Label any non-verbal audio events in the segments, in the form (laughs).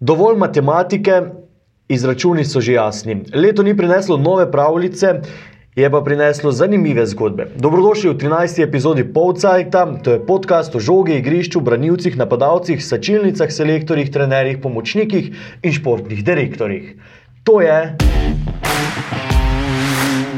Dovolj matematike, izračuni so že jasni. Leto ni prineslo nove pravljice, je pa prineslo zanimive zgodbe. Dobrodošli v 13. epizodi Polcajta, to je podcast o žogi, igrišču, branilcih, napadalcih, sačilnicah, selektorjih, trenerjih, pomočnikih in športnih direktorjih. To je.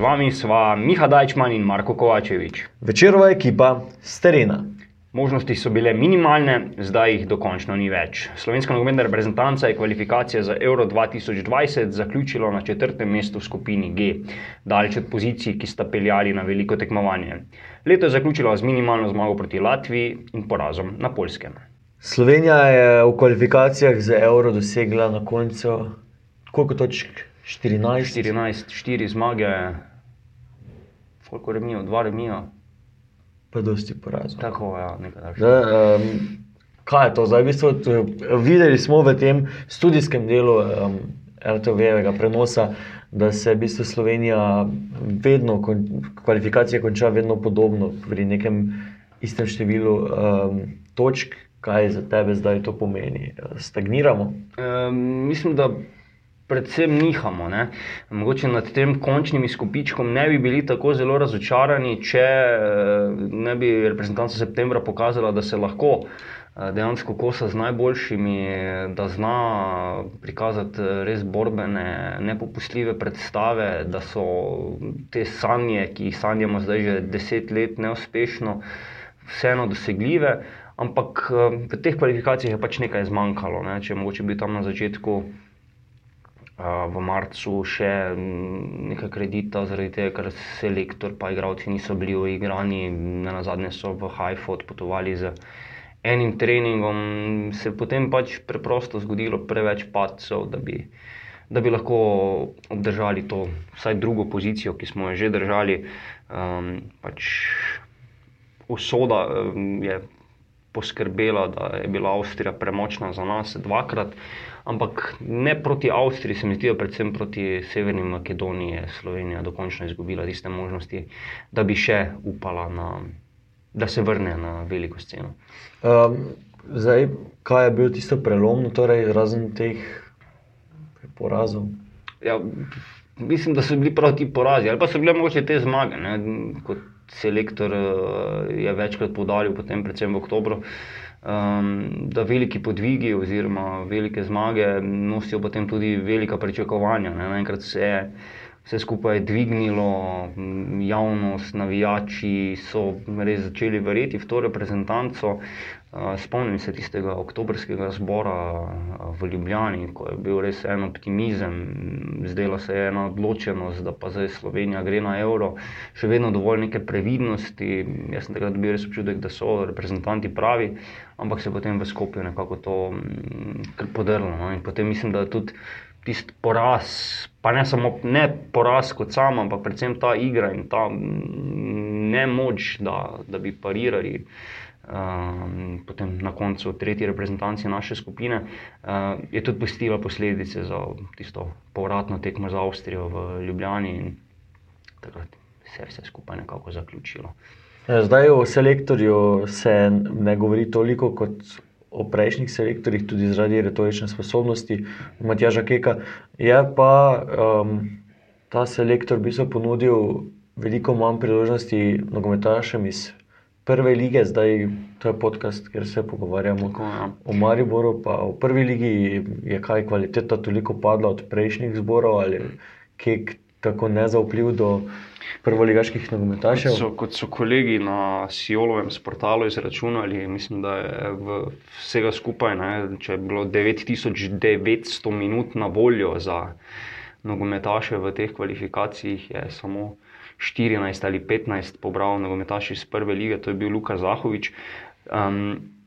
Z vami sva Miha Dajčman in Marko Kovačevič. Večerova ekipa s terena. Možnosti so bile minimalne, zdaj jih dokončno ni več. Slovenska nogometna reprezentanca je kvalifikacije za Euro 2020 zaključila na četrtem mestu v skupini G, daleč od pozicij, ki sta peljali na veliko tekmovanje. Leto je zaključila z minimalno zmago proti Latviji in porazom na Poljskem. Slovenija je v kvalifikacijah za Euro dosegla na koncu koliko točk? 14. 14, 4 zmage, koliko remijo, 2 remijo, Pa dosti porazov. tako ja, nekaj takšnega. Um, kaj je to zdaj? V bistvu, t- videli smo v tem študijskem delu um, RTV-jevega prenosa, da se v bistvu Slovenija vedno, kon, kvalifikacije konča vedno podobno, pri nekem istem številu um, točk. Kaj za tebe zdaj to pomeni? Stagniramo? Um, mislim, da predvsem nihamo. Ne? Mogoče nad tem končnim izkupičkom ne bi bili tako zelo razočarani, če eh, ne bi reprezentanca septembra pokazala, da se lahko eh, dejansko kosa z najboljšimi, da zna prikazati eh, res borbene, nepopustljive predstave, da so te sanje, ki jih sanjamo zdaj že deset let neuspešno, vseeno dosegljive. Ampak eh, v teh kvalifikacijah je pač nekaj zmanjkalo. Ne? Če mogoče bi tam na začetku a, v marcu še mm, nekaj kredita, zaradi tega, ker selektor in igravci niso bili uigrani, na zadnje so v Haifu odpotovali z enim treningom, se je potem pač preprosto zgodilo preveč padcev, da bi, da bi lahko obdržali to, vsaj drugo pozicijo, ki smo jo že držali. Um, pač usoda um, je poskrbela, da je bila Avstrija premočna za nas dvakrat, ampak ne proti Avstriji, se mi zdi, da predvsem proti Severni Makedoniji je Slovenija dokončno izgubila tiste možnosti, da bi še upala, na, da se vrne na veliko sceno. Um, zdaj, kaj je bilo tisto prelomno, torej, razen teh porazov? Ja, mislim, da so bili prav ti porazi, ali pa so bile mogoče te zmage. Ne? Kot selektor eh, je večkrat poudaril, potem predvsem v oktobru, um, da veliki podvigi oziroma velike zmage nosijo potem tudi velika pričakovanja. Ne? Naenkrat se je vse skupaj dvignilo, javnost, navijači so res začeli verjeti v to reprezentanco. Spomnim se tistega oktobrskega zbora v Ljubljani, ko je bil res en optimizem, zdela se je ena odločenost, da pa zdaj Slovenija gre na evro, še vedno dovolj neke previdnosti. Jaz sem takrat dobil res občutek, da so reprezentanti pravi, ampak se je potem v Skopju nekako to podrlo. No? In potem mislim, da tudi tisti poraz, pa ne samo ne poraz kot sam, ampak predvsem ta igra in ta nemoč, da, da bi parirali. Um, potem na koncu tretji reprezentanci naše skupine, uh, je tudi pustila posledice za tisto povratno tekmo za Avstrijo v Ljubljani in takrat se je vse skupaj nekako zaključilo. Ja, Zdaj o selektorju se ne govori toliko kot o prejšnjih selektorjih, tudi zaradi retorične sposobnosti Matjaža Keka. Je pa um, ta selektor v bistvu ponudil veliko manj priložnosti nogometašem iz prve lige, zdaj to je podcast, kjer se pogovarjamo Tako, ja. o Mariboru, pa v prvi ligi je kaj kvaliteta toliko padla od prejšnjih zborov ali Kek tako nezaupljiv do prvoligaških nogometašev. So, kot so kolegi na Sijolovem portalu izračunali, mislim, da je vsega skupaj, ne, če je bilo 9900 minut na voljo za nogometaše v teh kvalifikacijah, je samo 14 ali 15 pobral nogometaši iz prve lige, to je bil Luka Zahovič. Um,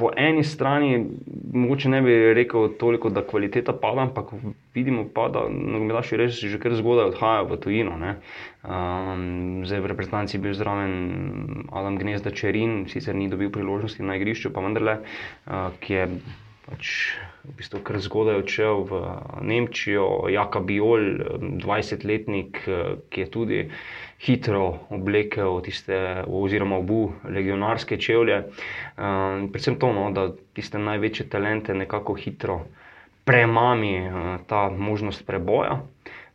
po eni strani, mogoče ne bi rekel toliko, da kvaliteta pada, ampak vidimo pa, da nogometaši res že kar zgodaj odhajajo v tujino. Um, zdaj v reprezentanci je bil zraven Adam Gnezda Čerin, sicer ni dobil priložnosti na igrišču, pa vendarle, uh, ki je pač v bistvu kar zgodaj odšel v Nemčijo, Jaka Biol, 20-letnik, ki je tudi hitro oblekel tiste, oziroma obu legionarske čevlje. Uh, predvsem to, no, da tiste največje talente nekako hitro premami uh, ta možnost preboja.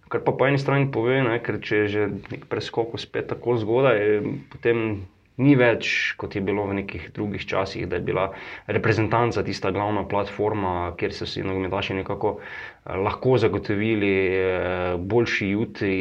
Kar pa po eni strani pove, ne, ker če je že nek preskok uspet tako zgodaj, potem ni več kot je bilo v nekih drugih časih, da je bila reprezentanca tista glavna platforma, kjer so si nogometaši nekako lahko zagotovili boljši jutri,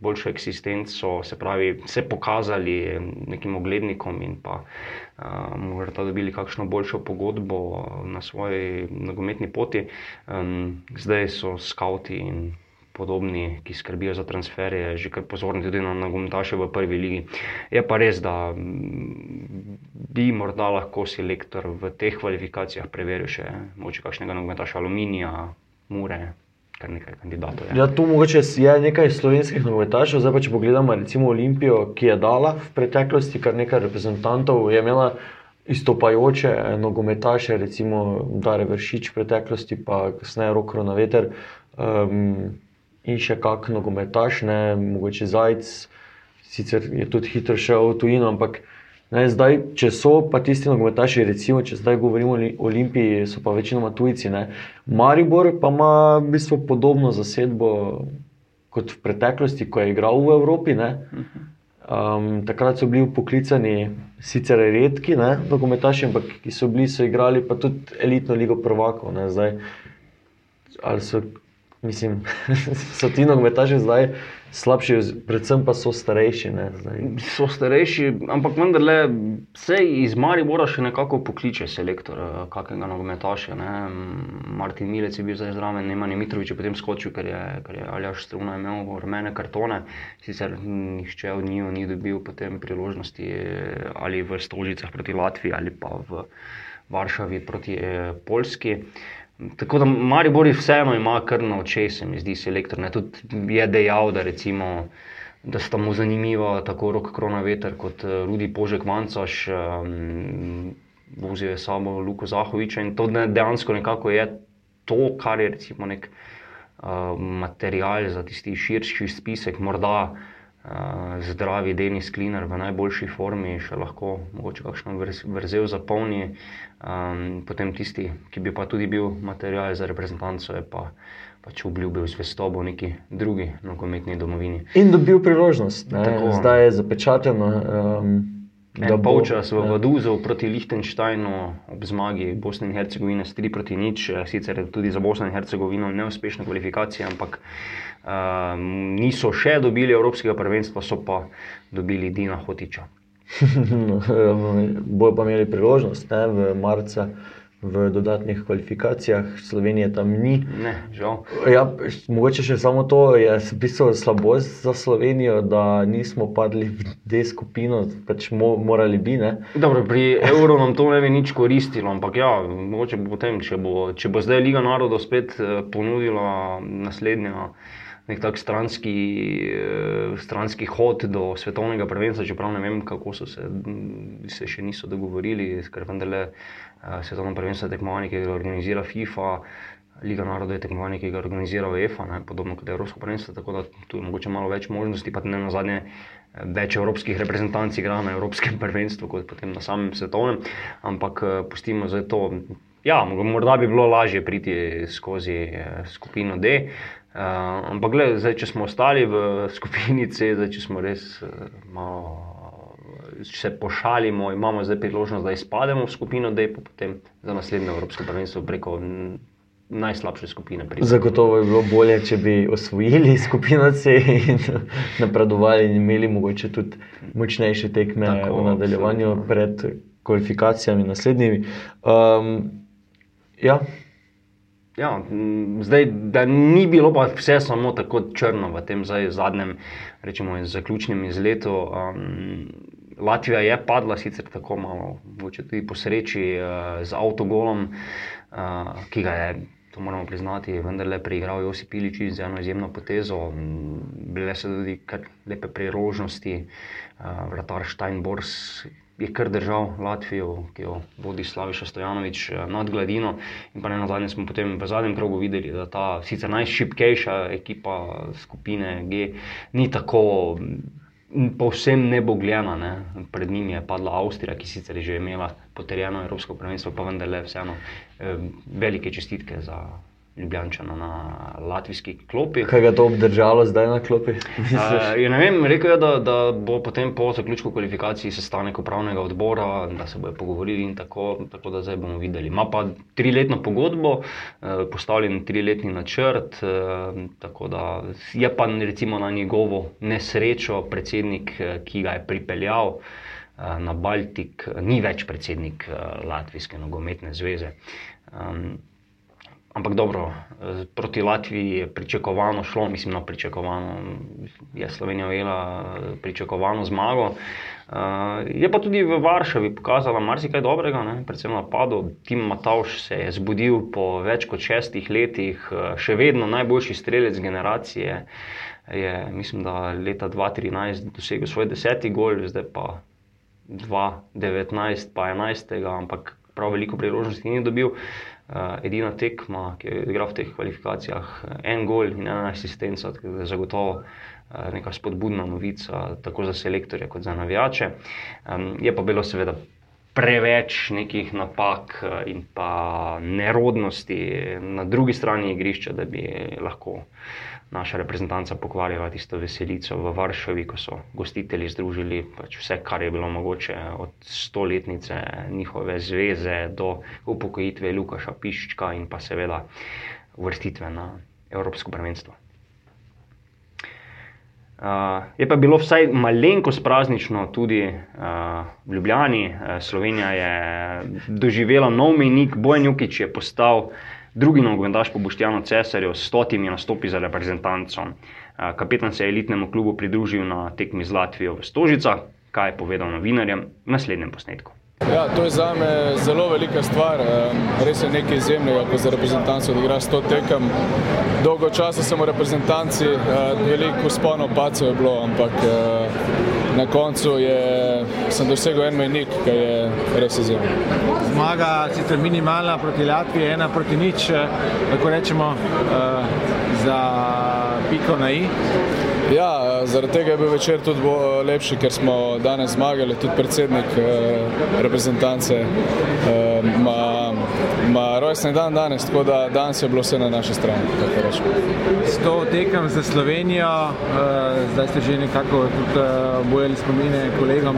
boljšo eksistenco, se pravi, se pokazali nekim oglednikom in pa uh, morda dobili kakšno boljšo pogodbo na svoji nogometni poti. Um, zdaj so skavti in podobni, ki skrbijo za transferje, že kar pozorni tudi na nogometaše v prvi ligi. Je pa res, da bi morda lahko selektor v teh kvalifikacijah preveril še moče kakšnega nogometaša Aluminija, Mure. Kar nekaj kandidatov. Ja, tu mogoče je nekaj slovenskih nogometašev, zdaj pa če pogledamo recimo Olimpijo, ki je dala v preteklosti kar nekaj reprezentantov, je imela izstopajoče nogometaše, recimo Dare Vršič v preteklosti, pa kasneje Rokro na veter. Um, in še kak nogometaš, ne, mogoče Zajec, sicer je tudi hitro šel v tujino, ampak ne, zdaj, če so pa tisti nogometaši, recimo, če zdaj govorimo o Olimpiji, so pa večinoma tujci. Ne. Maribor pa ima v bistvu podobno zasedbo kot v preteklosti, ko je igral v Evropi. Ne. Um, takrat so bili poklicani, sicer redki, nogometaši, ampak ki so bili, so igrali pa tudi elitno ligo prvakov. Ne, zdaj, ali so Mislim, (laughs) so ti nogometaši zdaj slabši, predvsem pa so starejši. Ne, so starejši, ampak vendarle se iz Maribora še nekako pokliče selektor, eh, kakega nogometaša. Ne. Martin Milec je bil zdaj zraven, Neman Mitrovič je potem skočil, ker je, ker je Aljaš Struna imel rumene kartone. Sicer nihče od njih ni dobil potem priložnosti eh, ali v Stožicah proti Latviji ali pa v Varšavi proti eh, Polski. Tako da Maribor vseeno ima kar na očeh, se mi zdi, selektor. Ne? Tudi je dejal, da, recimo, da sta mu zanimiva tako rok Krona Veter kot uh, Rudi Požek Mancaš, um, vozijo je samo Luko Zahoviča in to dejansko nekako je to, kar je nek uh, material za tisti širši spisek, morda uh, zdravi Denis Kliner v najboljši formi, še lahko mogoče kakšno vrzel zapolni. Um, potem tisti, ki bi pa tudi bil material za reprezentanco, je pa pač obljubil zvestobo neki drugi nogometni domovini. In dobil priložnost, zdaj je zapečateno. Um, Da bo čas v Vaduzu proti Liechtensteinu ob zmagi Bosne in Hercegovine s 3 proti nič, sicer tudi za Bosno in Hercegovino neuspešna kvalifikacija, ampak uh, niso še dobili Evropskega prvenstva, so pa dobili Dina Hotiča. (laughs) Bojo pa imeli priložnost ne, v marcu v dodatnih kvalifikacijah, Slovenije tam ni. Ne, ja, mogoče še samo to je pisalo slabost za Slovenijo, da nismo padli v te skupino, pač mo, morali bi. Dobro, pri Euro nam to ne bi nič koristilo, ampak ja, mogoče bo potem, če bo, če bo zdaj Liga narodov spet eh, ponudila naslednjo nek tak stranski, uh, stranski hod do svetovnega prvenstva, čeprav ne vem, kako so se, se še niso dogovorili, ker vendarle uh, svetovno prvenstvo je tekmovanje, ki ga organizira FIFA. Liga narodov je tekmovanje, ki ga organizira UEFA, ne, podobno kot Evropsko prvenstvo, tako da tu je mogoče malo več možnosti, pa ne na zadnje več evropskih reprezentanc igra na Evropskem (laughs) prvenstvu, kot potem na samem svetovnem. Ampak pustimo za to. Ja, morda bi bilo lažje priti skozi skupino D, Uh, ampak, gled, zdaj, če smo ostali v skupini C, zdaj, če smo res uh, malo, če se pošalimo, imamo zdaj priložnost, da izpademo v skupino D, pa potem za naslednje Evropsko prvenstvo preko najslabše skupine. Pridemo. Zagotovo je bilo bolje, če bi osvojili skupino C in napredovali in imeli mogoče tudi močnejše tekme Tako, v nadaljevanju absolutno. pred kvalifikacijami naslednjimi. Um, ja. Ja, zdaj, da ni bilo pa vse samo tako črno v tem zadnjem, rečemo, zaključnem izletu. Um, Latvija je padla, sicer tako malo, tudi po sreči, uh, z avtogolom, uh, ki ga je to moramo priznati, vendarle preigral Josip Piličič z eno izjemno potezo. Bile so tudi kar lepe priložnosti, vratar Steinbors je kar držal Latvijo, ki jo vodi Slaviša Stojanovič nad gladino. In pa ne na zadnje smo potem v zadnjem krogu videli, da ta sicer najšipkejša ekipa skupine G ni tako povsem nebogljena. Ne. Pred njimi je padla Avstrija, ki sicer je že imela potrjeno Evropsko prvenstvo, pa vendarle vseeno eh, velike čestitke za Ljubljančana na latvijski klopi. Kaj je to obdržalo zdaj na klopi? (laughs) Uh, ne vem, rekel je, da, da bo potem po zaključku kvalifikacij sestanek upravnega odbora, da se bodo pogovorili in tako, tako da zdaj bomo videli. Ma pa triletno pogodbo, uh, postavljen triletni načrt, uh, tako da je pa recimo na njegovo nesrečo predsednik, ki ga je pripeljal. Na Baltik ni več predsednik Latvijske nogometne zveze. Um, Ampak dobro, eh, proti Latviji je pričakovano šlo, mislim, na no, pričakovano. Je Slovenija imela eh, pričakovano zmago. Uh, je pa tudi v Varšavi pokazala marsikaj dobrega, ne? predvsem na napadu. Tim Matavš se je zbudil po več kot šestih letih, še vedno najboljši strelec generacije. Je, mislim, da leta 2013 dosegel svoj deseti gol, zdaj pa 2019, pa 11, ampak prav veliko priložnosti ni dobil. Uh, edina tekma, ki je igral v teh kvalifikacijah, en gol in ena asistenca, ki je zagotovo uh, neka spodbudna novica, tako za selektorje, kot za navijače. Je pa bilo seveda preveč nekih napak in pa nerodnosti na drugi strani igrišča, da bi lahko naša reprezentanca pokvarila tisto veselico v Varšavi, ko so gostitelji združili pač vse, kar je bilo mogoče, od stoletnice njihove zveze do upokojitve Lukaša Piščka in pa seveda uvrstitve na Evropsko prvenstvo. Uh, je pa bilo vsaj malenkost praznično tudi uh, v Ljubljani. Uh, Slovenija je doživela nov menik, Bojnjukič je postal uh, drugi nogometaš po Boštjanu Cesarju s stotimi nastopi za reprezentanco. Kapetan se je elitnemu klubu pridružil na tekmi z Latvijo v Stožica, kaj je povedal novinarjem v naslednjem posnetku. Ja, to je za me zelo velika stvar, res je nekaj izjemnega, ko za reprezentanco odigra 100 tekem. Dolgo časa sem v reprezentanci, veliko sponov pacov je bilo, ampak na koncu je, sem dosegel en menik, ki je res izjemen. Zmaga sicer minimalna proti Latviji, ena proti nič, lahko rečemo za piko na i. Ja, zaradi tega je bil večer tudi lepši, ker smo danes zmagali, tudi predsednik eh, reprezentance eh, ima rojstni dan danes, tako da danes je bilo vse na naši strani. S to tekem za Slovenijo, eh, zdaj ste že nekako tudi eh, bojali spomine kolegom,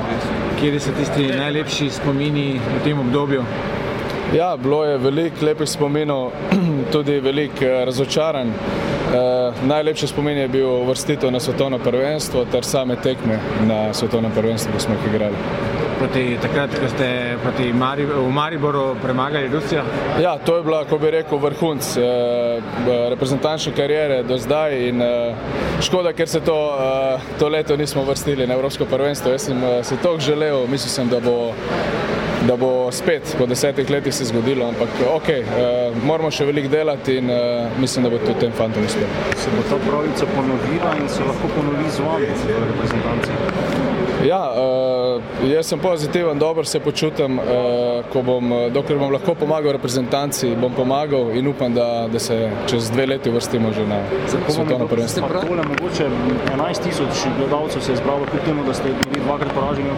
kje so tisti najlepši spomini v tem obdobju? Ja, bilo je veliko lepih spominov, (clears throat) tudi veliko eh, razočaranj. Eh, najlepši spomin je bil vrstitev na svetovno prvenstvo ter same tekme na svetovnem prvenstvu, ko smo jih igrali. Proti, takrat, ko ste proti Mari, v Mariboru premagali Rusijo? Ja, to je bila, ko bi rekel, vrhunc eh, reprezentančne karijere do zdaj in eh, škoda, ker se to, eh, to leto nismo vrstili na Evropsko prvenstvo. Jaz sem eh, si to želel, mislil sem, da bo da bo spet po desetih letih se zgodilo, ampak ok, uh, moramo še veliko delati in uh, mislim, da bo tudi tem fantom uspel. Se bo ta pravica ponovila in se lahko ponovi z vami v reprezentanci? Ja, uh, jaz sem pozitiven, dobro se počutim, uh, bom, dokler bom lahko pomagal reprezentanci, bom pomagal in upam, da, da se čez dve leti vrstimo že na svetovno prvenstvo. Mogoče 11 tisoč gledalcev se je zbralo, kljub temu, da ste bili dvakrat poraženi,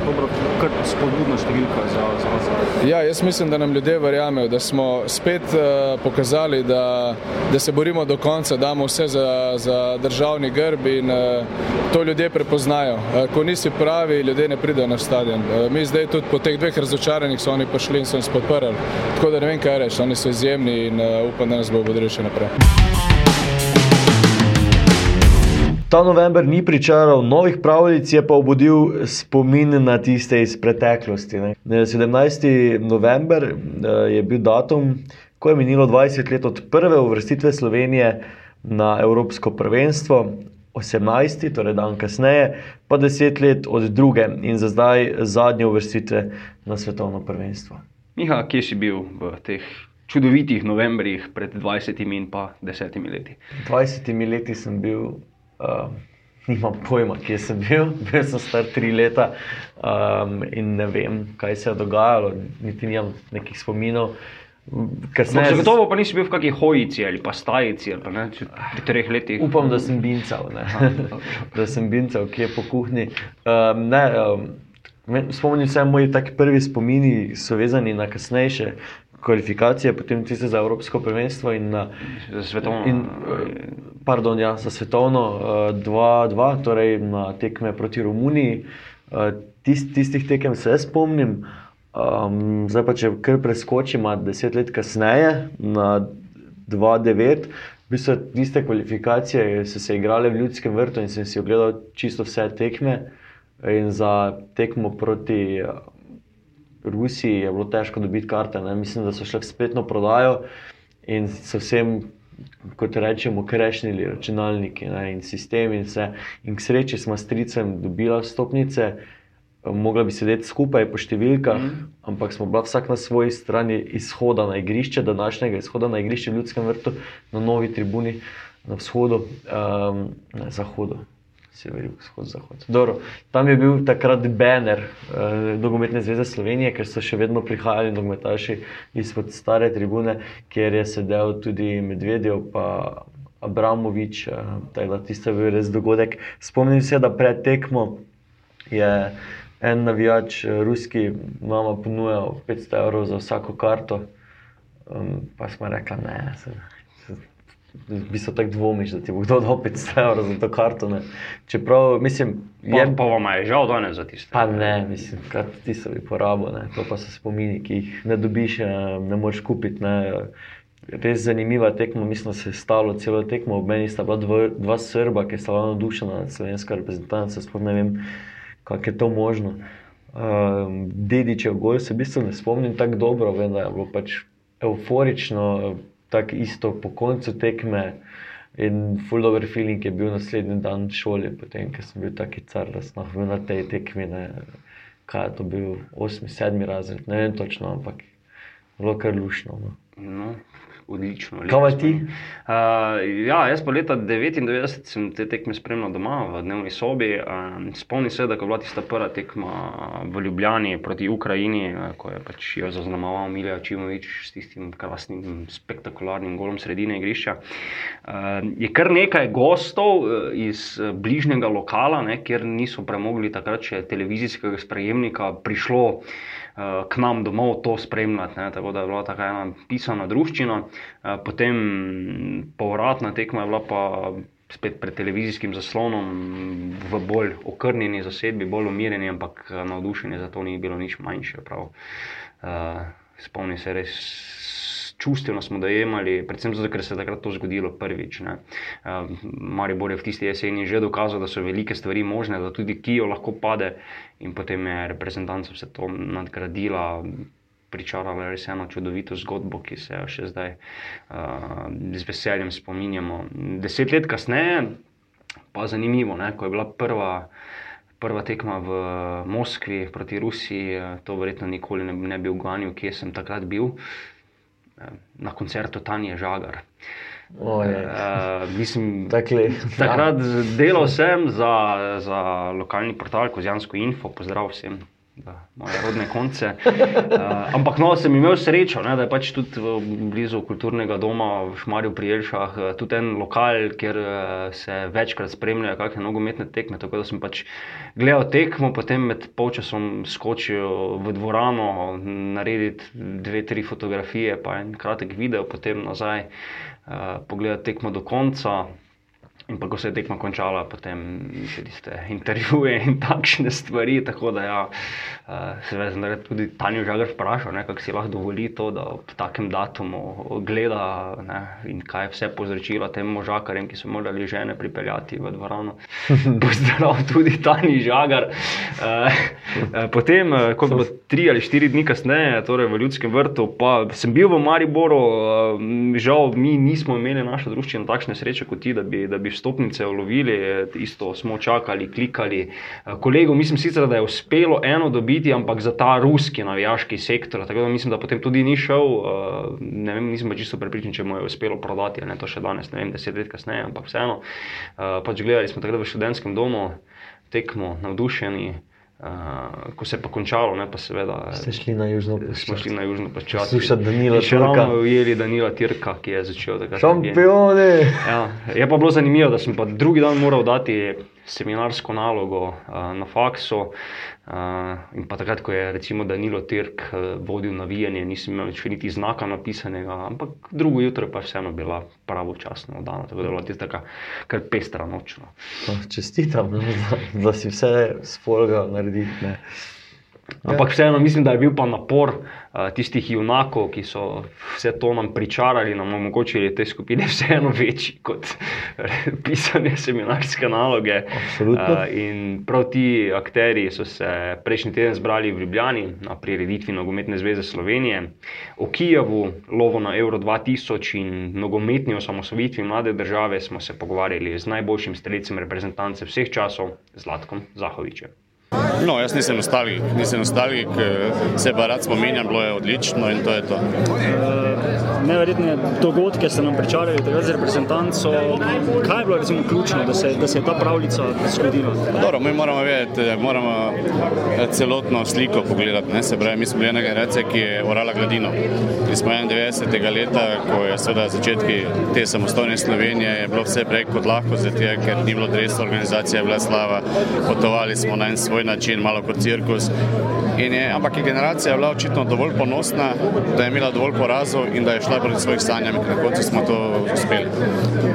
kar spodbudna številka za, za vas. Ja, jaz mislim, da nam ljudje verjamejo, da smo spet uh, pokazali, da, da se borimo do konca, damo vse za, za državni grb in uh, to ljudje prepoznajo. Uh, ko nisi pravi, ljudje ne pridejo na stadion. Eh, mi zdaj tudi po teh dveh razočaranjih so oni prišli in so nas podprli. Tako da ne vem, kaj reči, oni so izjemni in uh, upam, da nas bo vodili še naprej. Ta november ni pričaral novih pravljic, je pa obudil spomin na tiste iz preteklosti. Ne. 17. november eh, je bil datum, ko je minilo 20 let od prve uvrstitve Slovenije na Evropsko prvenstvo. 18, torej dan kasneje, pa 10 let od druge in za zdaj zadnje uvrstitve na svetovno prvenstvo. Miha, kje si bil v teh čudovitih novembrih pred 20 in pa 10 leti. 20 leti sem bil, uh, nimam pojma, kje sem bil, (laughs) bil sem star tri leta um, in ne vem, kaj se je dogajalo, niti nimam nekih spominov. Kasneje, zagotovo pa nisi bil v kakšni hojici ali pa stajici ali pa ne, če pri treh letih. Upam, da sem bincal, ne, da sem bincal, ki je po kuhinji. Um, ne, um, spomnim se, moji taki prvi spomini so vezani na kasnejše kvalifikacije, potem tiste za Evropsko prvenstvo in na Za svetovno. In, eh, pardon, ja, za svetovno 2-2, torej na tekme proti Romuniji. Eh, Tist, tistih tekem se spomnim. Um, zdaj pa, če kar preskočimo deset let kasneje, na 2-9, v bistvu tiste kvalifikacije so se igrale v Ljudskem vrtu in sem si ogledal čisto vse tekme. In za tekmo proti eh, Rusiji je bilo težko dobiti karte. Ne? Mislim, da so šle v spletno prodajo in so vsem, kot rečemo, krešnili računalniki ne? in sistemi. In, in k sreči smo s tricem dobila stopnice. Mogla bi sedeti skupaj po številkah, mm. ampak smo bila vsak na svoji strani izhoda na igrišče, današnjega izhoda na igrišče v Ljudskem vrtu, na novi tribuni, na vzhodu, um, na zahodu, sever, vzhod, zahod. Dobro, tam je bil takrat banner uh, Nogometne zveze Slovenije, ker so še vedno prihajali nogometaši izpod stare tribune, kjer je sedel tudi Medvedjev, pa Abramovič, uh, tako da tisto je bil res dogodek. Spomnim se, da pred tekmo je en navijač, eh, ruski, nama ponujal 500 evrov za vsako karto. Um, pa smo rekli, ne, se, v bistvu tako dvomiš, da ti bo kdo dal 500 evrov za to karto. Ne. Čeprav, mislim, Pa, pa vam je žal danes za tiste. Pa ne, mislim, kar ti so bi porabil, ne. to pa so spomini, ki jih ne dobiš, eh, ne moreš kupiti. Ne. Res zanimiva tekma, mislim, da se je stalo celo tekmo. Ob meni sta bila dva, dva Srba, ki sta bila navdušena nad slovensko reprezentanco. Sploh ne vem, kako je to možno. Um, Dedičev gol se v bistvu ne spomnim tako dobro, vem, da je bilo pač euforično, tako isto po koncu tekme. In full over feeling je bil naslednji dan v šoli, potem, ker sem bil taki car, da sem bil na tej tekmi. Ne, kaj je to bil, osmi, sedmi razred, ne vem točno, ampak zelo kar lušno. No. No, odlično. Kaj pa ti? Uh, ja, jaz pa leta 99 sem te tekme spremljal doma v dnevni sobi. Um, spomnim se, da ko je bila tista prva tekma v Ljubljani proti Ukrajini, eh, ko je pač jo zaznamoval Milja Čimovič s tistim krasnim, spektakularnim golom sredine igrišča. Uh, je kar nekaj gostov eh, iz eh, bližnjega lokala, ne, kjer niso premogli takrat še televizijskega sprejemnika, prišlo uh, k nam domov to spremljati. Ne, tako da je bila taka ena pisana druščina. Uh, potem povratna tekma je bila pa spet pred televizijskim zaslonom, v bolj okrnjeni zasedbi, bolj umirjeni, ampak eh, navdušenje za to ni bilo nič manjše. Prav. Uh, spomnim se res. Čustveno smo dojemali, predvsem zato, ker se je takrat to zgodilo prvič. Uh, Maribor je v tisti jeseni že dokazal, da so velike stvari možne, da tudi Kijo lahko pade, in potem je reprezentanca vse to nadgradila, pričarala res eno čudovito zgodbo, ki se jo še zdaj uh, z veseljem spominjamo. Deset let kasneje, pa zanimivo, ne, ko je bila prva. Prva tekma v Moskvi proti Rusiji, to verjetno nikoli ne, ne bi uganil, kje sem takrat bil, eh, na koncertu Tanja Žagar. Ojej. Uh, mislim, Takle, takrat delal sem za, za lokalni portal Kozjansko Info, pozdrav vsem. Da, moje rodne konce. Uh, (laughs) ampak no, sem imel srečo, ne, da je pač tudi v blizu kulturnega doma v Šmarju pri Jelšah uh, tudi en lokal, kjer uh, se večkrat spremljajo kakšne nogometne tekme. Tako da sem pač gledal tekmo, potem med polčasom skočil v dvorano, narediti dve, tri fotografije, pa en kratek video, potem nazaj uh, pogledati tekmo do konca. In pa, ko se je tekma končala, potem še tiste intervjuje in takšne stvari. Tako da, ja, uh, seveda, sem takrat tudi Tanjo Žagar vprašal, kako si lahko dovoli to, da ob takem datumu gleda ne, in kaj je vse povzročilo tem možakarjem, ki so morali žene pripeljati v dvorano. (laughs) Pozdrav tudi Tanji Žagar. Uh, potem, uh, ko je bilo tri ali štiri dni kasneje, torej v Ljudskem vrtu, pa sem bil v Mariboru, uh, žal mi nismo imeli naša družščina takšne sreče kot ti, da bi, da bi vstopnice ulovili, isto smo čakali, klikali. Uh, kolego, mislim sicer, da je uspelo eno dobiti, ampak za ta ruski navijaški sektor, tako da mislim, da potem tudi ni šel, uh, ne vem, nisem pa čisto prepričan, če mu je uspelo prodati, ne to še danes, ne vem, deset let kasneje, ampak vseeno. Uh, pač gledali smo takrat v študentskem domu, tekmo, navdušeni. Uh, ko se je pa končalo, ne, pa seveda, Ste šli na južno smo šli na južno počasi. Slušati Danila Še Turka. ravno ujeli Danila Tirka, ki je začel takrat. Šampioni! Ja, je pa bilo zanimivo, da sem pa drugi dan moral dati seminarsko nalogo uh, na faksu. Uh, takrat, ko je recimo Danilo Tirk uh, vodil navijanje, nisem imel več niti znaka napisanega, ampak drugo jutro je pa vseeno bila pravočasno oddana. Tako da je bila tista kar pestra noč. No. No, čestitam, da, da si vse spolga narediti. Ampak vseeno mislim, da je bil pa napor uh, tistih junakov, ki so vse to nam pričarali, nam omogočili te skupine, (laughs) vseeno večji kot (laughs) pisanje seminarske naloge. Absolutno. Uh, in prav ti akteri so se prejšnji teden zbrali v Ljubljani na prireditvi Nogometne zveze Slovenije, v Kijevu, lovo na Euro 2000 in nogometni osamosvojitvi mlade države smo se pogovarjali z najboljšim streljcem reprezentance vseh časov, Zlatkom Zahovičem. No, jaz nisem nostalgik, nisem nostalgik, eh, se pa rad spominjam, bilo je odlično in to je to. Neverjetne dogodke ste nam pričarali, takrat z reprezentanco. Kaj je bilo recimo ključno, da se, da se je ta pravljica zgodila? Dobro, mi moramo vedeti, eh, moramo eh, celotno sliko pogledati. Ne? Se pravi, mi smo bili ena generacija, ki je orala gladino. Mi smo 91. leta, ko je seveda začetki te samostojne Slovenije, je bilo vse prej kot lahko, zato ker ni bilo dresa, organizacija je bila slava, potovali smo na en svoj način, malo kot cirkus. Je, ampak je generacija bila očitno dovolj ponosna, da je imela dovolj porazov in da je šla proti svojih sanjam in na koncu smo to uspeli.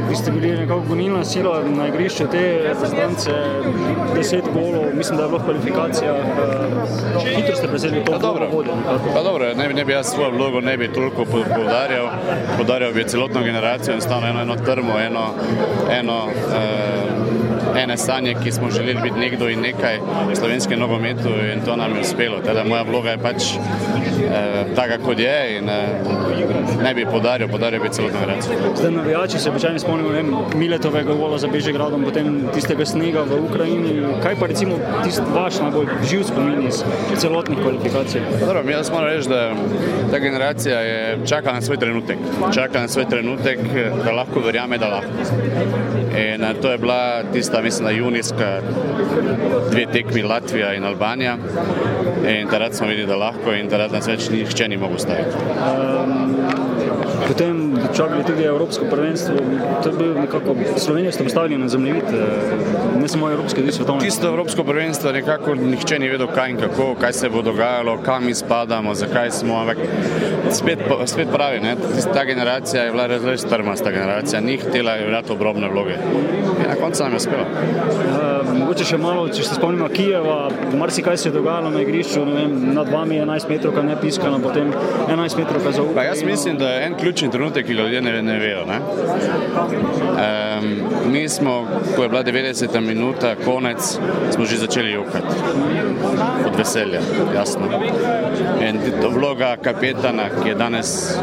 Vi ste bili nekako gonilna sila na igrišču te reprezentance, deset golov, mislim, da je bilo v kvalifikacijah. eh, Hitro ste prevzeli to dobro vodje. Pa dobro, ne, bi- ne bi jaz svojo vlogo ne bi toliko po- poudarjal, poudarjal bi celotno generacijo, enostavno eno, eno trmo, eno, eno eh, ene sanje, ki smo želeli biti nekdo in nekaj v slovenskem nogometu in to nam je uspelo. Teda moja vloga je pač eh, taka, kot je in eh, ne bi poudarjal, poudarjal bi celotno generacijo. Zdaj navijači se običajno spomnimo vem, Miletovega gola za Bežigradom, potem tistega snega v Ukrajini. Kaj pa recimo tisti vaš najbolj živ spomin iz celotnih kvalifikacij? Dobro, jaz moram reči, da ta generacija je čakala na svoj trenutek. Čakala na svoj trenutek, da lahko verjame, da lahko. In eh, to je bila tista, mislim, da junijska dve tekmi Latvija in Albanija. In takrat smo videli, da lahko in takrat nas več nihče ni mogel staviti. Potem čakali tudi Evropsko prvenstvo. To je bil nekako Slovenijo ste postavili na zemljevid, eh, ne samo Evropske, tudi svetovne. Tisto Evropsko prvenstvo nekako nihče ni vedel, kaj in kako, kaj se bo dogajalo, kam izpadamo, zakaj smo. Ampak spet, spet pravi, ne, ta generacija je bila res res trmasta generacija, ni htela igrati obrobne vloge. In na koncu nam je uspelo. Uh, mogoče še malo, če se spomnimo Kijeva, marsikaj se je dogajalo na igrišču, ne vem, nad vami je 11 metrov, ne piskano, potem 11 metrov za Ukrajino. jaz mislim, da je en ključni trenutek, ki ga ljudje ne, ne vejo. Ne? Um, mi smo, ko je bila 90. minuta, konec, smo že začeli jokati. Od veselja, jasno. In vloga kapetana, ki je danes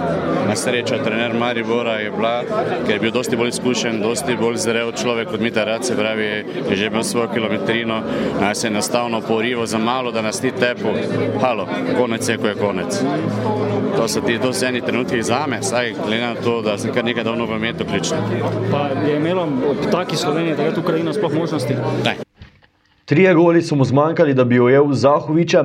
na srečo trener Maribora, je bila, ker je bil dosti bolj izkušen, dosti bolj zrel človek kot Mita Rad, se pravi, je že imel svojo kilometrino, nas se je enostavno porival za malo, da nas ni tepo. Halo, konec je, ko je konec. To so, ti, to so eni trenutki za me, saj glede na to, da sem kar nekaj dal v nogometu ključno. Pa je imela ob taki Sloveniji takrat Ukrajina sploh možnosti? Ne. Trije goli so mu zmanjkali, da bi ujel Zahoviča,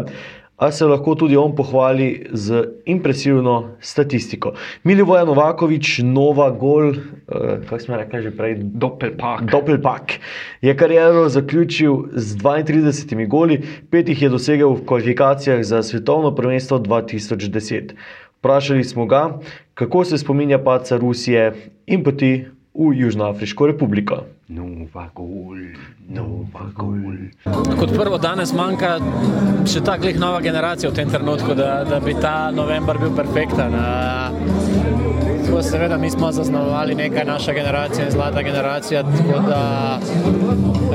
a se lahko tudi on pohvali z impresivno statistiko. Milivoja Novakovič, nova gol, eh, kako smo rekli že prej, Doppelpack. Doppelpack. Je kariero zaključil z 32 goli, pet jih je dosegel v kvalifikacijah za svetovno prvenstvo 2010. Vprašali smo ga, kako se spominja paca Rusije in poti v Južnoafriško republiko. Nova gol, nova gol. Kot prvo, danes manjka še ta glih nova generacija v tem trenutku, da, da bi ta november bil perfekten. Tako seveda mi smo zaznamovali nekaj naša generacija in zlata generacija, tako da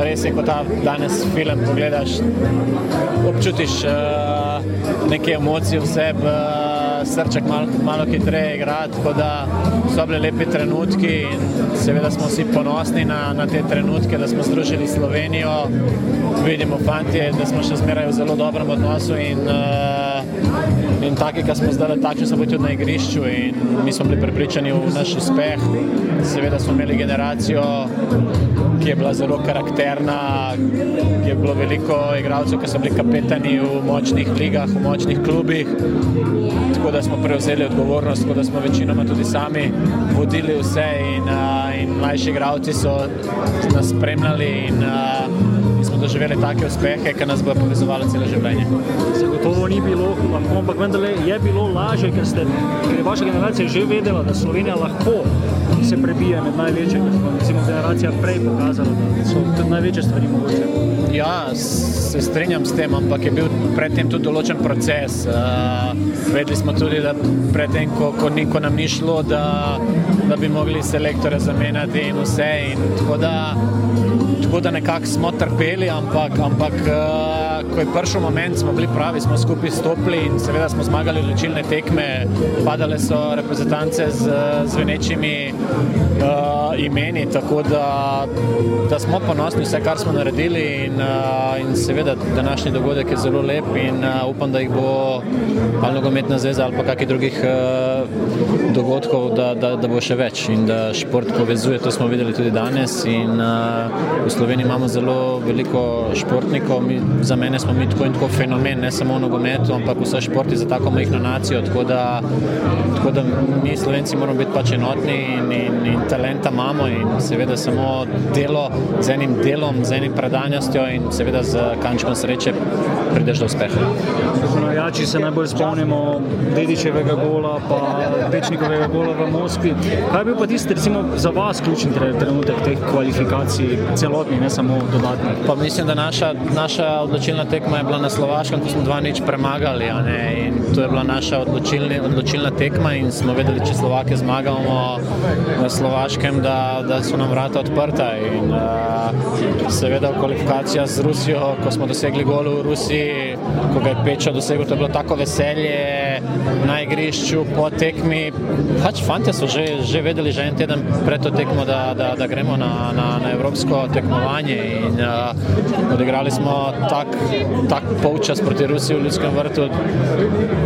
res je, ko ta danes film pogledaš, občutiš uh, neke emocije v sebi. Uh, srček malo, malo hitreje igrati, tako da so bili lepi trenutki in seveda smo vsi ponosni na, na te trenutke, da smo združili Slovenijo. Vidimo, fanti, da smo še zmeraj v zelo dobrem odnosu in, uh, in taki, ki smo zdaj, takšni smo bili tudi na igrišču in mi smo bili prepričani v naš uspeh. Seveda smo imeli generacijo, ki je bila zelo karakterna, je bilo veliko igralcev, ki so bili kapetani v močnih ligah, v močnih klubih. Tako da smo prevzeli odgovornost, tako da smo večinoma tudi sami vodili vse in, in mlajši igralci so nas spremljali. In, uh, doživeli take uspehe, ki nas bo povezovalo celo življenje. Zagotovo ni bilo lahko, ampak vendarle je bilo lažje, ker, ste, ker je vaša generacija že vedela, da Slovenija lahko se prebije med največje, ker smo recimo generacija prej pokazala, da so tudi največje stvari mogoče. Ja, se strinjam s tem, ampak je bil predtem tudi določen proces. Uh, vedeli smo tudi, da predtem, ko, ko, ni, ko nam ni šlo, da, da bi mogli selektore zamenjati in vse. In tako da tako da nekako smo trpeli, ampak, ampak uh, ko je prišel moment, smo bili pravi, smo skupaj stopili in seveda smo zmagali odločilne tekme, padale so reprezentance z zvenečimi uh, imeni, tako da, da smo ponosni vse, kar smo naredili in, uh, in seveda današnji dogodek je zelo lep in uh, upam, da jih bo ali nogometna zveza ali pa kakih drugih uh, dogodkov, da, da, da bo še več in da šport povezuje, to smo videli tudi danes in uh, Sloveniji imamo zelo veliko športnikov, mi, za mene smo mi tako in tako fenomen, ne samo v nogometu, ampak vse športi za tako majhno nacijo. Tako da, tako da mi, Slovenci, moramo biti pač enotni in, in, in talenta imamo in seveda samo delo z enim delom, z enim predanjostjo in seveda z kančkom sreče prideš do uspeha. Navijači se najbolj spomnimo Dedičevega gola, pa Pečnikovega gola v Moskvi. Kaj je bil pa tisti, recimo, za vas ključni trenutek teh kvalifikacij, celotno? dodatni, ne samo dodatni. Pa mislim, da naša, naša odločilna tekma je bila na Slovaškem, ko smo dva nič premagali. To je bila naša odločilni, odločilna tekma in smo vedeli, če Slovake zmagamo na Slovaškem, da, da so nam vrata odprta. In, uh, seveda v kvalifikacijah z Rusijo, ko smo dosegli gol v Rusiji, ko ga je Peča dosegel, to je bilo tako veselje na igrišču po tekmi. Pač fanti so že, že vedeli, že en teden pred to tekmo, da, da, da gremo na, na, na evropsko tekmo tekmovanje. In, uh, odigrali smo tak, tak polčas proti Rusiji v Ljudskem vrtu,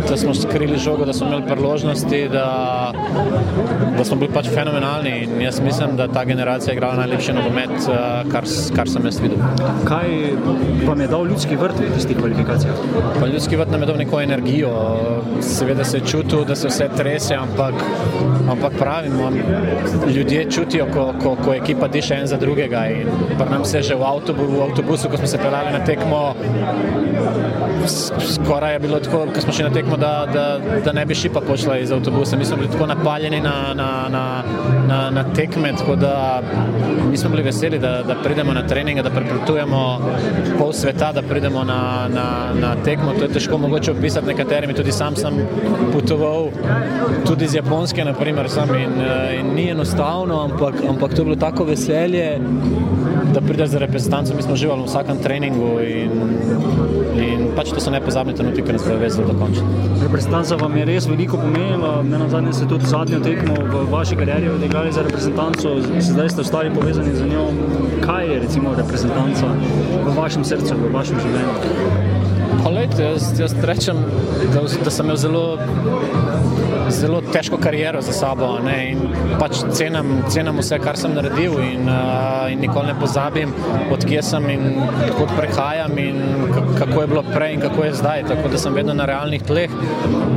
da smo skrili žogo, da smo imeli priložnosti, da, da smo bili pač fenomenalni. In jaz mislim, da ta generacija je igrala najlepši nogomet, uh, kar, kar sem jaz videl. Kaj vam je dal Ljudski vrt v tistih kvalifikacijah? Pa Ljudski vrt nam je dal neko energijo. Seveda se je čutil, da se vse trese, ampak, ampak pravim, ljudje čutijo, ko, ko, ko ekipa diše en za drugega. In pa nam se že v, avtobu, v avtobusu, ko smo se pelali na tekmo, skoraj je bilo tako, ko smo šli na tekmo, da, da, da ne bi šipa počela iz avtobusa. Mi smo bili tako napaljeni na, na, na, na, na tekme, tako da mi smo bili veseli, da, da pridemo na treninge, da prepletujemo pol sveta, da pridemo na, na, na tekmo. To je težko mogoče opisati nekaterimi, tudi sam sem potoval, tudi iz Japonske, naprimer, sam in, in ni enostavno, ampak, ampak to je bilo tako veselje da prideš za reprezentanco, mi smo živeli v vsakem treningu in, in pač to so nepozabni trenutki, ki nas bodo vezali do konca. Reprezentanca vam je res veliko pomenila, ne na zadnje ste tudi zadnjo tekmo v vaši karieri odigrali za reprezentanco, zdaj ste ostali povezani z njo. Kaj je recimo reprezentanca v vašem srcu, v vašem življenju? Jaz, jaz rečem, da, da sem imel zelo zelo težko kariero za sabo in pač cenim, cenim vse, kar sem naredil in, uh, in nikoli ne pozabim, odkje sem in odkud prehajam in kako je bilo prej in kako je zdaj. Tako da sem vedno na realnih tleh,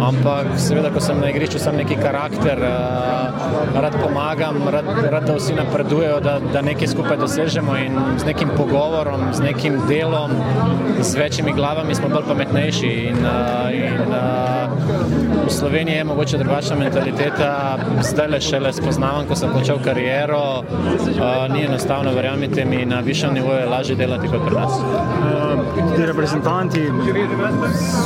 ampak seveda, ko sem na igrišču, sem neki karakter, uh, rad pomagam, rad, rad da vsi napredujejo, da, da nekaj skupaj dosežemo in z nekim pogovorom, z nekim delom, z večjimi glavami smo bolj pametnejši. In, uh, in, uh, v Sloveniji je mogoče mogoče drugačna mentaliteta. Zdaj le šele spoznavam, ko sem končal kariero. Uh, ni enostavno, verjamite mi, na višjem nivoju je lažje delati kot pri nas. Uh, ti reprezentanti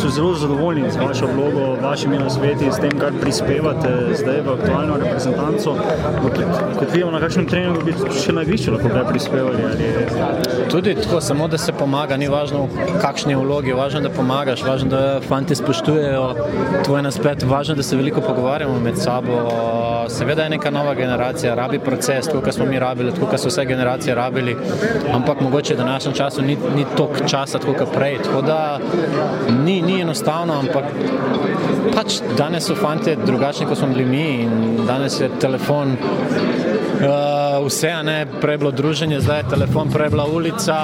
so zelo zadovoljni z vašo vlogo, vašimi nasveti, s tem, kar prispevate zdaj v aktualno reprezentanco. Kot vidimo na kakšnem treningu, bi še na igrišču lahko kaj prispevali. Ali... Tudi tako, samo da se pomaga, ni važno v kakšni vlogi, važno da pomagaš, važno da fanti spoštujejo tvoj naspet, važno da se veliko pogovarjamo med sabo. Seveda je neka nova generacija, rabi proces, tako kot smo mi rabili, tako kot so vse generacije rabili, ampak mogoče v današnjem času ni, ni toliko časa, tako kot prej. Tako da ni, ni enostavno, ampak pač danes so fanti drugačni, kot smo bili mi in danes je telefon. Uh, vse, ne, prej je bilo druženje, zdaj je telefon, prej je bila ulica,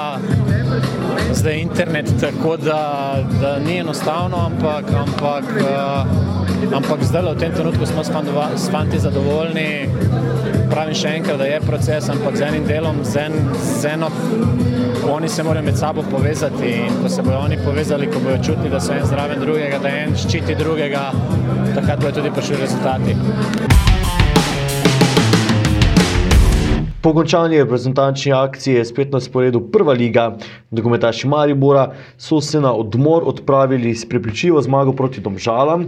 zdaj je internet, tako da, da ni enostavno, ampak, ampak, uh, ampak zdaj v tem trenutku smo s, fandova, s fanti zadovoljni. Pravim še enkrat, da je proces, ampak z enim delom, z, en, z eno, oni se morajo med sabo povezati in ko se bodo oni povezali, ko bodo čutili, da so en zraven drugega, da en ščiti drugega, takrat bodo tudi prišli rezultati. Po končani reprezentančni akciji je spet na sporedu prva liga. Dokumentaši Maribora so se na odmor odpravili s prepričljivo zmago proti Domžalam,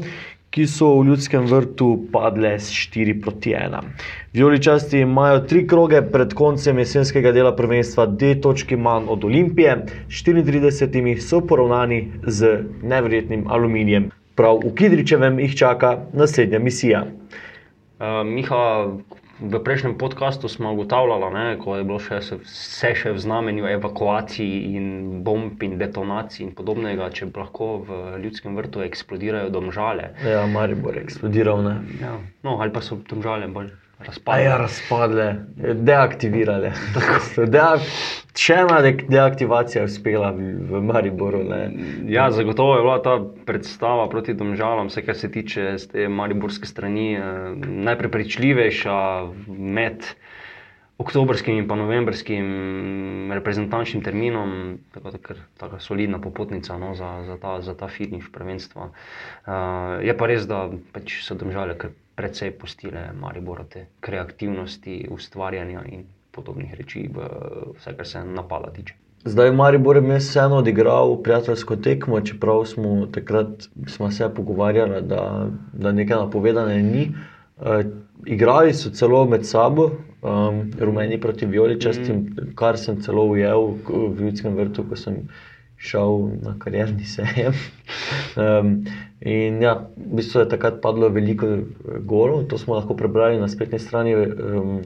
ki so v ljudskem vrtu padle s 4 proti 1. Vijoličasti imajo tri kroge pred koncem jesenskega dela prvenstva, dve točki manj od Olimpije, 34 so poravnani z nevrjetnim aluminijem. Prav v Kidričevem jih čaka naslednja misija. Uh, Miha, v prejšnjem podkastu smo ugotavljali, ne, ko je bilo še vse še v znamenju evakuacij in bomb in detonacij in podobnega, če lahko v ljudskem vrtu eksplodirajo domžale. Ja, Maribor je eksplodiral. Ne? Ja. No, ali pa so domžale bolj razpadle. ja, razpadle, deaktivirale. (laughs) Deak še ena de- deaktivacija je uspela v, Mariboru. Ne. Ja, zagotovo je bila ta predstava proti Domžalam, vse kar se tiče te mariborske strani, eh, najprepričljivejša med oktobrskim in novembrskim reprezentančnim terminom, tako da kar taka solidna popotnica no, za, za, ta, za ta finiš prvenstva. Uh, je pa res, da pač so Domžale kar precej postile Mariboru te kreativnosti, ustvarjanja in podobnih reči, vse, kar se napada tiče. Zdaj v Mariboru je vseeno odigral prijateljsko tekmo, čeprav smo takrat smo se pogovarjali, da, da nekaj napovedane ni. Uh, igrali so celo med sabo, um, rumeni proti vijoličastim, mm. kar sem celo ujel v ljudskem vrtu, ko sem šel na karjerni sejem. (laughs) um, in ja, v bistvu je takrat padlo veliko eh, golov, to smo lahko prebrali na spletni strani um,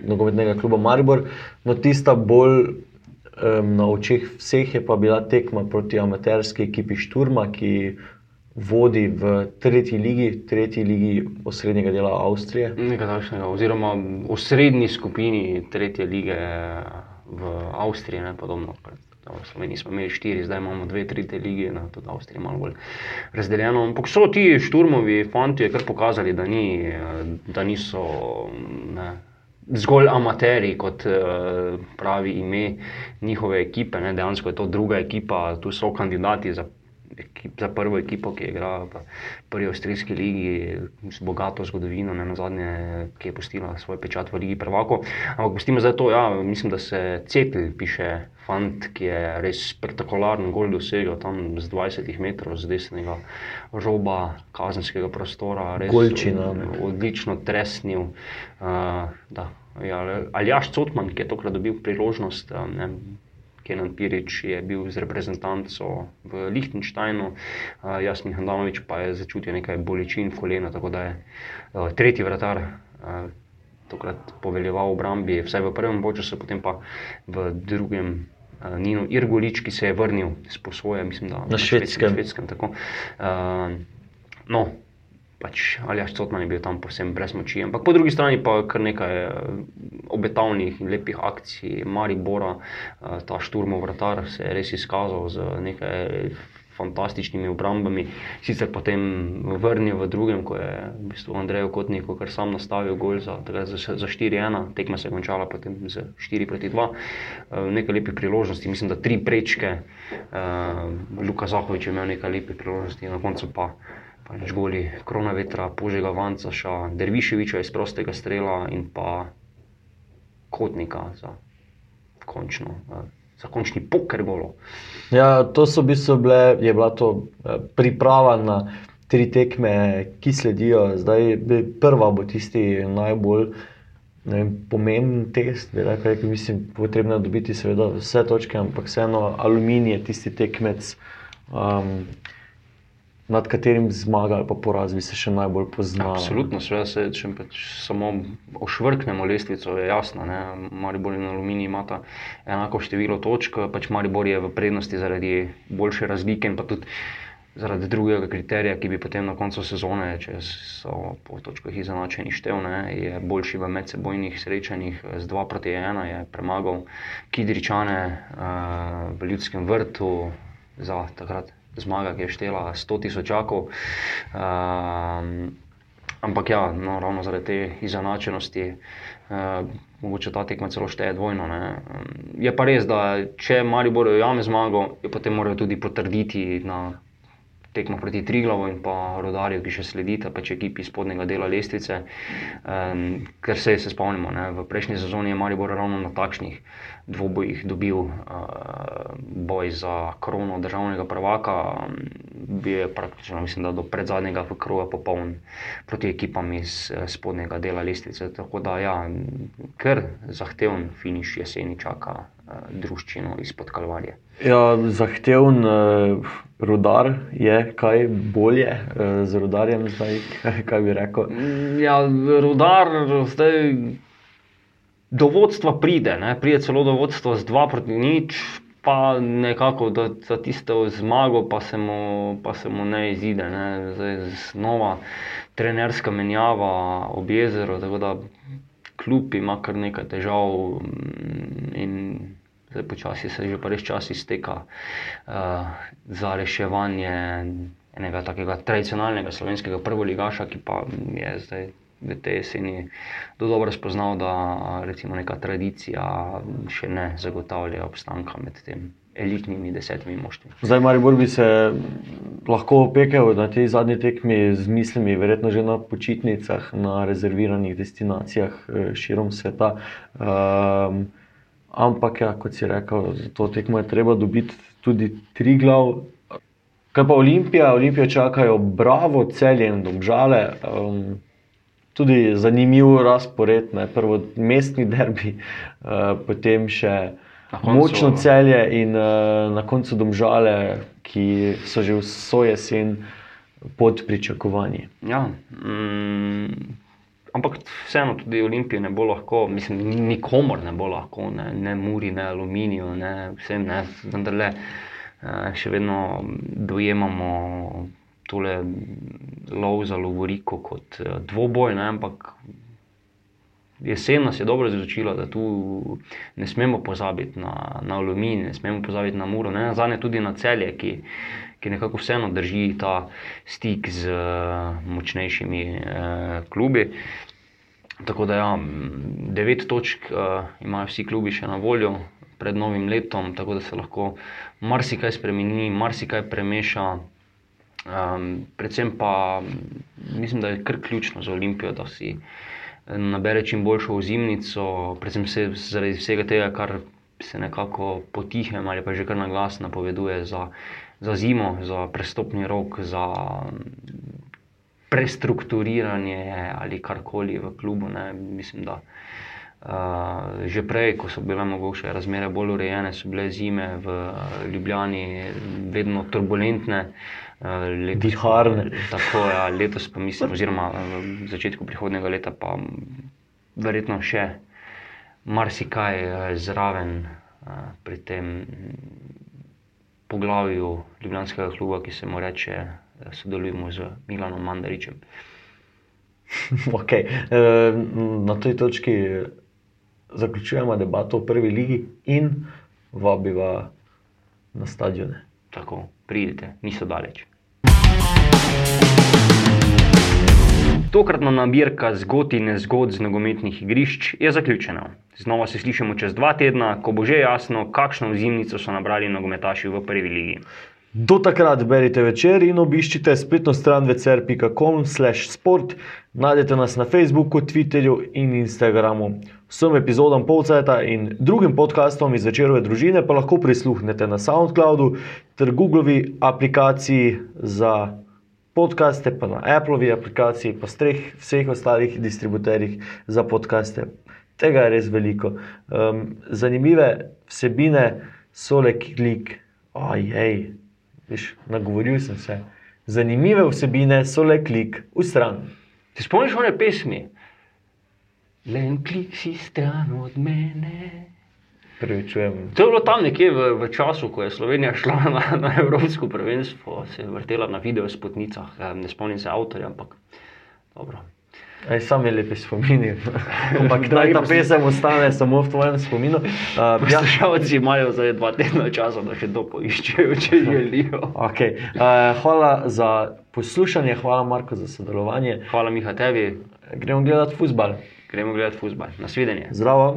nogometnega kluba Maribor. No, tista bolj um, na očeh vseh je pa bila tekma proti amaterski ekipi Šturma, ki vodi v tretji ligi, tretji ligi osrednjega dela Avstrije. Nekaj takšnega, oziroma v srednji skupini tretje lige v Avstriji, ne podobno. Sloveniji smo imeli štiri, zdaj imamo dve, tri te lige, no, tudi Avstrija je malo bolj razdeljena. Ampak so ti šturmovi fanti kar pokazali, da, ni, da niso ne, zgolj amateri, kot pravi ime njihove ekipe. Ne. Dejansko je to druga ekipa, tu so kandidati za ekip, za prvo ekipo, ki igra v prvi avstrijski ligi z bogato zgodovino, ne na zadnje, ki je pustila svoj pečat v Ligi Prvako. Ampak pustimo zdaj to, ja, mislim, da se Cepil piše, fant, ki je res spektakularen gol dosegel tam z 20 metrov z desnega roba kazenskega prostora. Res Golčina. Odlično tresnil. Uh, da, ja, Aljaš Cotman, ki je tokrat dobil priložnost. Uh, ne, Kenan Pirič je bil z reprezentanco v Liechtensteinu, uh, Jasmin Handanovič pa je začutil nekaj bolečin v kolenu, tako da je uh, tretji vratar uh, tokrat poveljeval obrambi, vsaj v prvem času, potem pa v drugem. Uh, Nino Irgolič, ki se je vrnil iz posoje, mislim, da Na Švedskem. Na švedskem tako. uh, no, pač Aljaš Cotman je bil tam povsem brez moči. Ampak po drugi strani pa kar nekaj eh, obetavnih in lepih akcij Maribora, eh, ta šturmov vratar se je res izkazal z nekaj fantastičnimi obrambami, sicer potem vrnil v drugem, ko je v bistvu Andrej Kotnik kar sam nastavil gol za, za, za 4-1, tekma se je končala potem z 4 proti 2, Eh, nekaj lepih priložnosti, mislim, da tri prečke, uh, Luka Zahovič je imel nekaj lepih priložnosti, na koncu pa pač goli Krona vetra, Požega Vancaša, Derviševiča iz prostega strela in pa Kotnika za, končno, eh, za končni poker golo. Ja, to so v bistvu bile, je bila to eh, priprava na tri tekme, ki sledijo. Zdaj, prva bo tisti najbolj vem, pomemben test. Bi rekel, rekel, mislim, potrebno je dobiti seveda vse točke, ampak vseeno aluminij je tisti tekmec, um, nad katerim zmaga ali poraz bi se še najbolj poznal. Absolutno, seveda se če pač samo ošvrknemo lestvico, je jasno. Ne? Maribor in Aluminij imata enako število točk, pač Maribor je v prednosti zaradi boljše razlike in pa tudi zaradi drugega kriterija, ki bi potem na koncu sezone, če so po točkah izenačeni števne, je boljši v medsebojnih srečanjih z 2 proti 1, je premagal Kidričane uh, v Ljudskem vrtu za takrat zmaga, ki je štela 100 tisočakov. Um, ampak ja, no, ravno zaradi te izenačenosti, uh, mogoče ta tekma celo šteje dvojno. Ne. Um, Je pa res, da če Maribor ujame zmago, jo potem morajo tudi potrditi na tekmo proti Triglavu in pa Rodarju, ki še sledita, pač ekipi spodnjega dela lestvice. Um, ker se, se spomnimo, ne, v prejšnji sezoni je Maribor ravno na takšnih dvobojih dobil uh, boj za krono državnega prvaka. Bil je praktično, mislim, da do predzadnjega kroga popoln proti ekipam iz eh, spodnjega dela lestvice. Tako da, ja, kar zahteven finiš jeseni čaka uh, druščino izpod Kalvarije. Ja, zahteven uh, rudar je kaj bolje uh, z rudarjem, zdaj, (laughs) kaj, bi rekel. Ja, rudar zdaj do vodstva pride, ne? pride celo do vodstva z 2 proti nič, pa nekako da, za tisto zmago pa se mu, pa se mu ne izide. Ne? Zdaj, znova trenerska menjava ob jezeru, tako da kljub ima kar nekaj težav mm, in zdaj počasi se že pa res čas izteka uh, za reševanje enega takega tradicionalnega slovenskega prvoligaša, ki pa je zdaj v tej jeseni do dobro spoznal, da recimo neka tradicija še ne zagotavlja obstanka med tem elitnimi desetimi moštvi. Zdaj, Maribor bi se lahko opekel na tej zadnji tekmi z mislimi, verjetno že na počitnicah, na rezerviranih destinacijah eh, širom sveta. Um, ampak, ja, kot si rekel, za to tekmo je treba dobiti tudi tri glav. Kaj pa Olimpija? Olimpijo čakajo Bravo, celje in domžale. Um, tudi zanimiv razpored, ne? prvo mestni derbi, uh, potem še koncu- močno celje in uh, na koncu domžale, ki so že vso jesen pod pričakovanji. Ja, mm, ampak vseeno tudi Olimpije ne bo lahko, mislim, ni- nikomor ne bo lahko, ne, ne Muri, ne Aluminiju, ne vsem, ne, vendarle eh, še vedno dojemamo tole lov za Lovoriko kot eh, dvoboj, ne, ampak jesen nas je dobro izučila, da tu ne smemo pozabiti na, na aluminij, ne smemo pozabiti na muro, ne nazadnje tudi na celje, ki, ki nekako vseeno drži ta stik z eh, močnejšimi eh, klubi. Tako da, ja, devet točk uh, imajo vsi klubi še na voljo pred novim letom, tako da se lahko marsikaj spremeni, marsikaj premeša. Um, predvsem pa mislim, da je kar ključno za Olimpijo, da si nabere čim boljšo ozimnico, predvsem se, zaradi vsega tega, kar se nekako potihem ali pa že kar na glas napoveduje za, za zimo, za prestopni rok, za prestrukturiranje ali karkoli v klubu. Ne. Mislim, da uh, že prej, ko so bile mogoče razmere bolj urejene, so bile zime v Ljubljani vedno turbulentne. Uh, letos, Viharne. Tako je, ja, letos pa mislim, oziroma v začetku prihodnega leta pa verjetno še marsikaj eh, zraven uh, pri tem poglavju Ljubljanskega kluba, ki se mu reče, eh, sodelujemo z Milanom Mandaričem. (laughs) Okay. Na tej točki zaključujemo debato o prvi ligi in vabiva na stadione. Tako, pridite, niso daleč. Tokratna nabirka zgodb in nezgod z nogometnih igrišč je zaključena. Znova se slišimo čez dva tedna, ko bo že jasno, kakšno zimnico so nabrali nogometaši v prvi ligi. Do takrat berite večer in obiščite spletno stran večer.com/sport. Najdete nas na Facebooku, Twitterju in Instagramu. Vsem epizodam Polceta in drugim podkastom iz večerove družine pa lahko prisluhnete na SoundCloudu ter Googlovi aplikaciji za podkaste, pa na Appleovi aplikaciji, pa streh vseh ostalih distributerjih za podkaste. Tega je res veliko. Um, zanimive vsebine so le klik, ojej, veš, nagovoril sem se. Zanimive vsebine so le klik v stran. Ti spomniš one pesmi? Le en klik si stran od mene. Prevečujem. To je bilo tam nekje v, v času, ko je Slovenija šla (laughs) na, na Evropsko prvenstvo, se je vrtela na video spotnicah, eh, ne spomnim se avtorja, ampak dobro. Aj, sam je lepi spomini. (laughs) Ampak kdaj ta pesem ostane samo v tvojem spominu? Uh, ja, Poslušalci imajo zdaj dva tedna časa, da še to poiščejo, če (laughs) želijo. okay. uh, hvala za poslušanje, hvala Marko za sodelovanje. Hvala Miha tebi. Gremo gledati futbal. Gremo gledati futbal. Nasvidenje. Zdravo.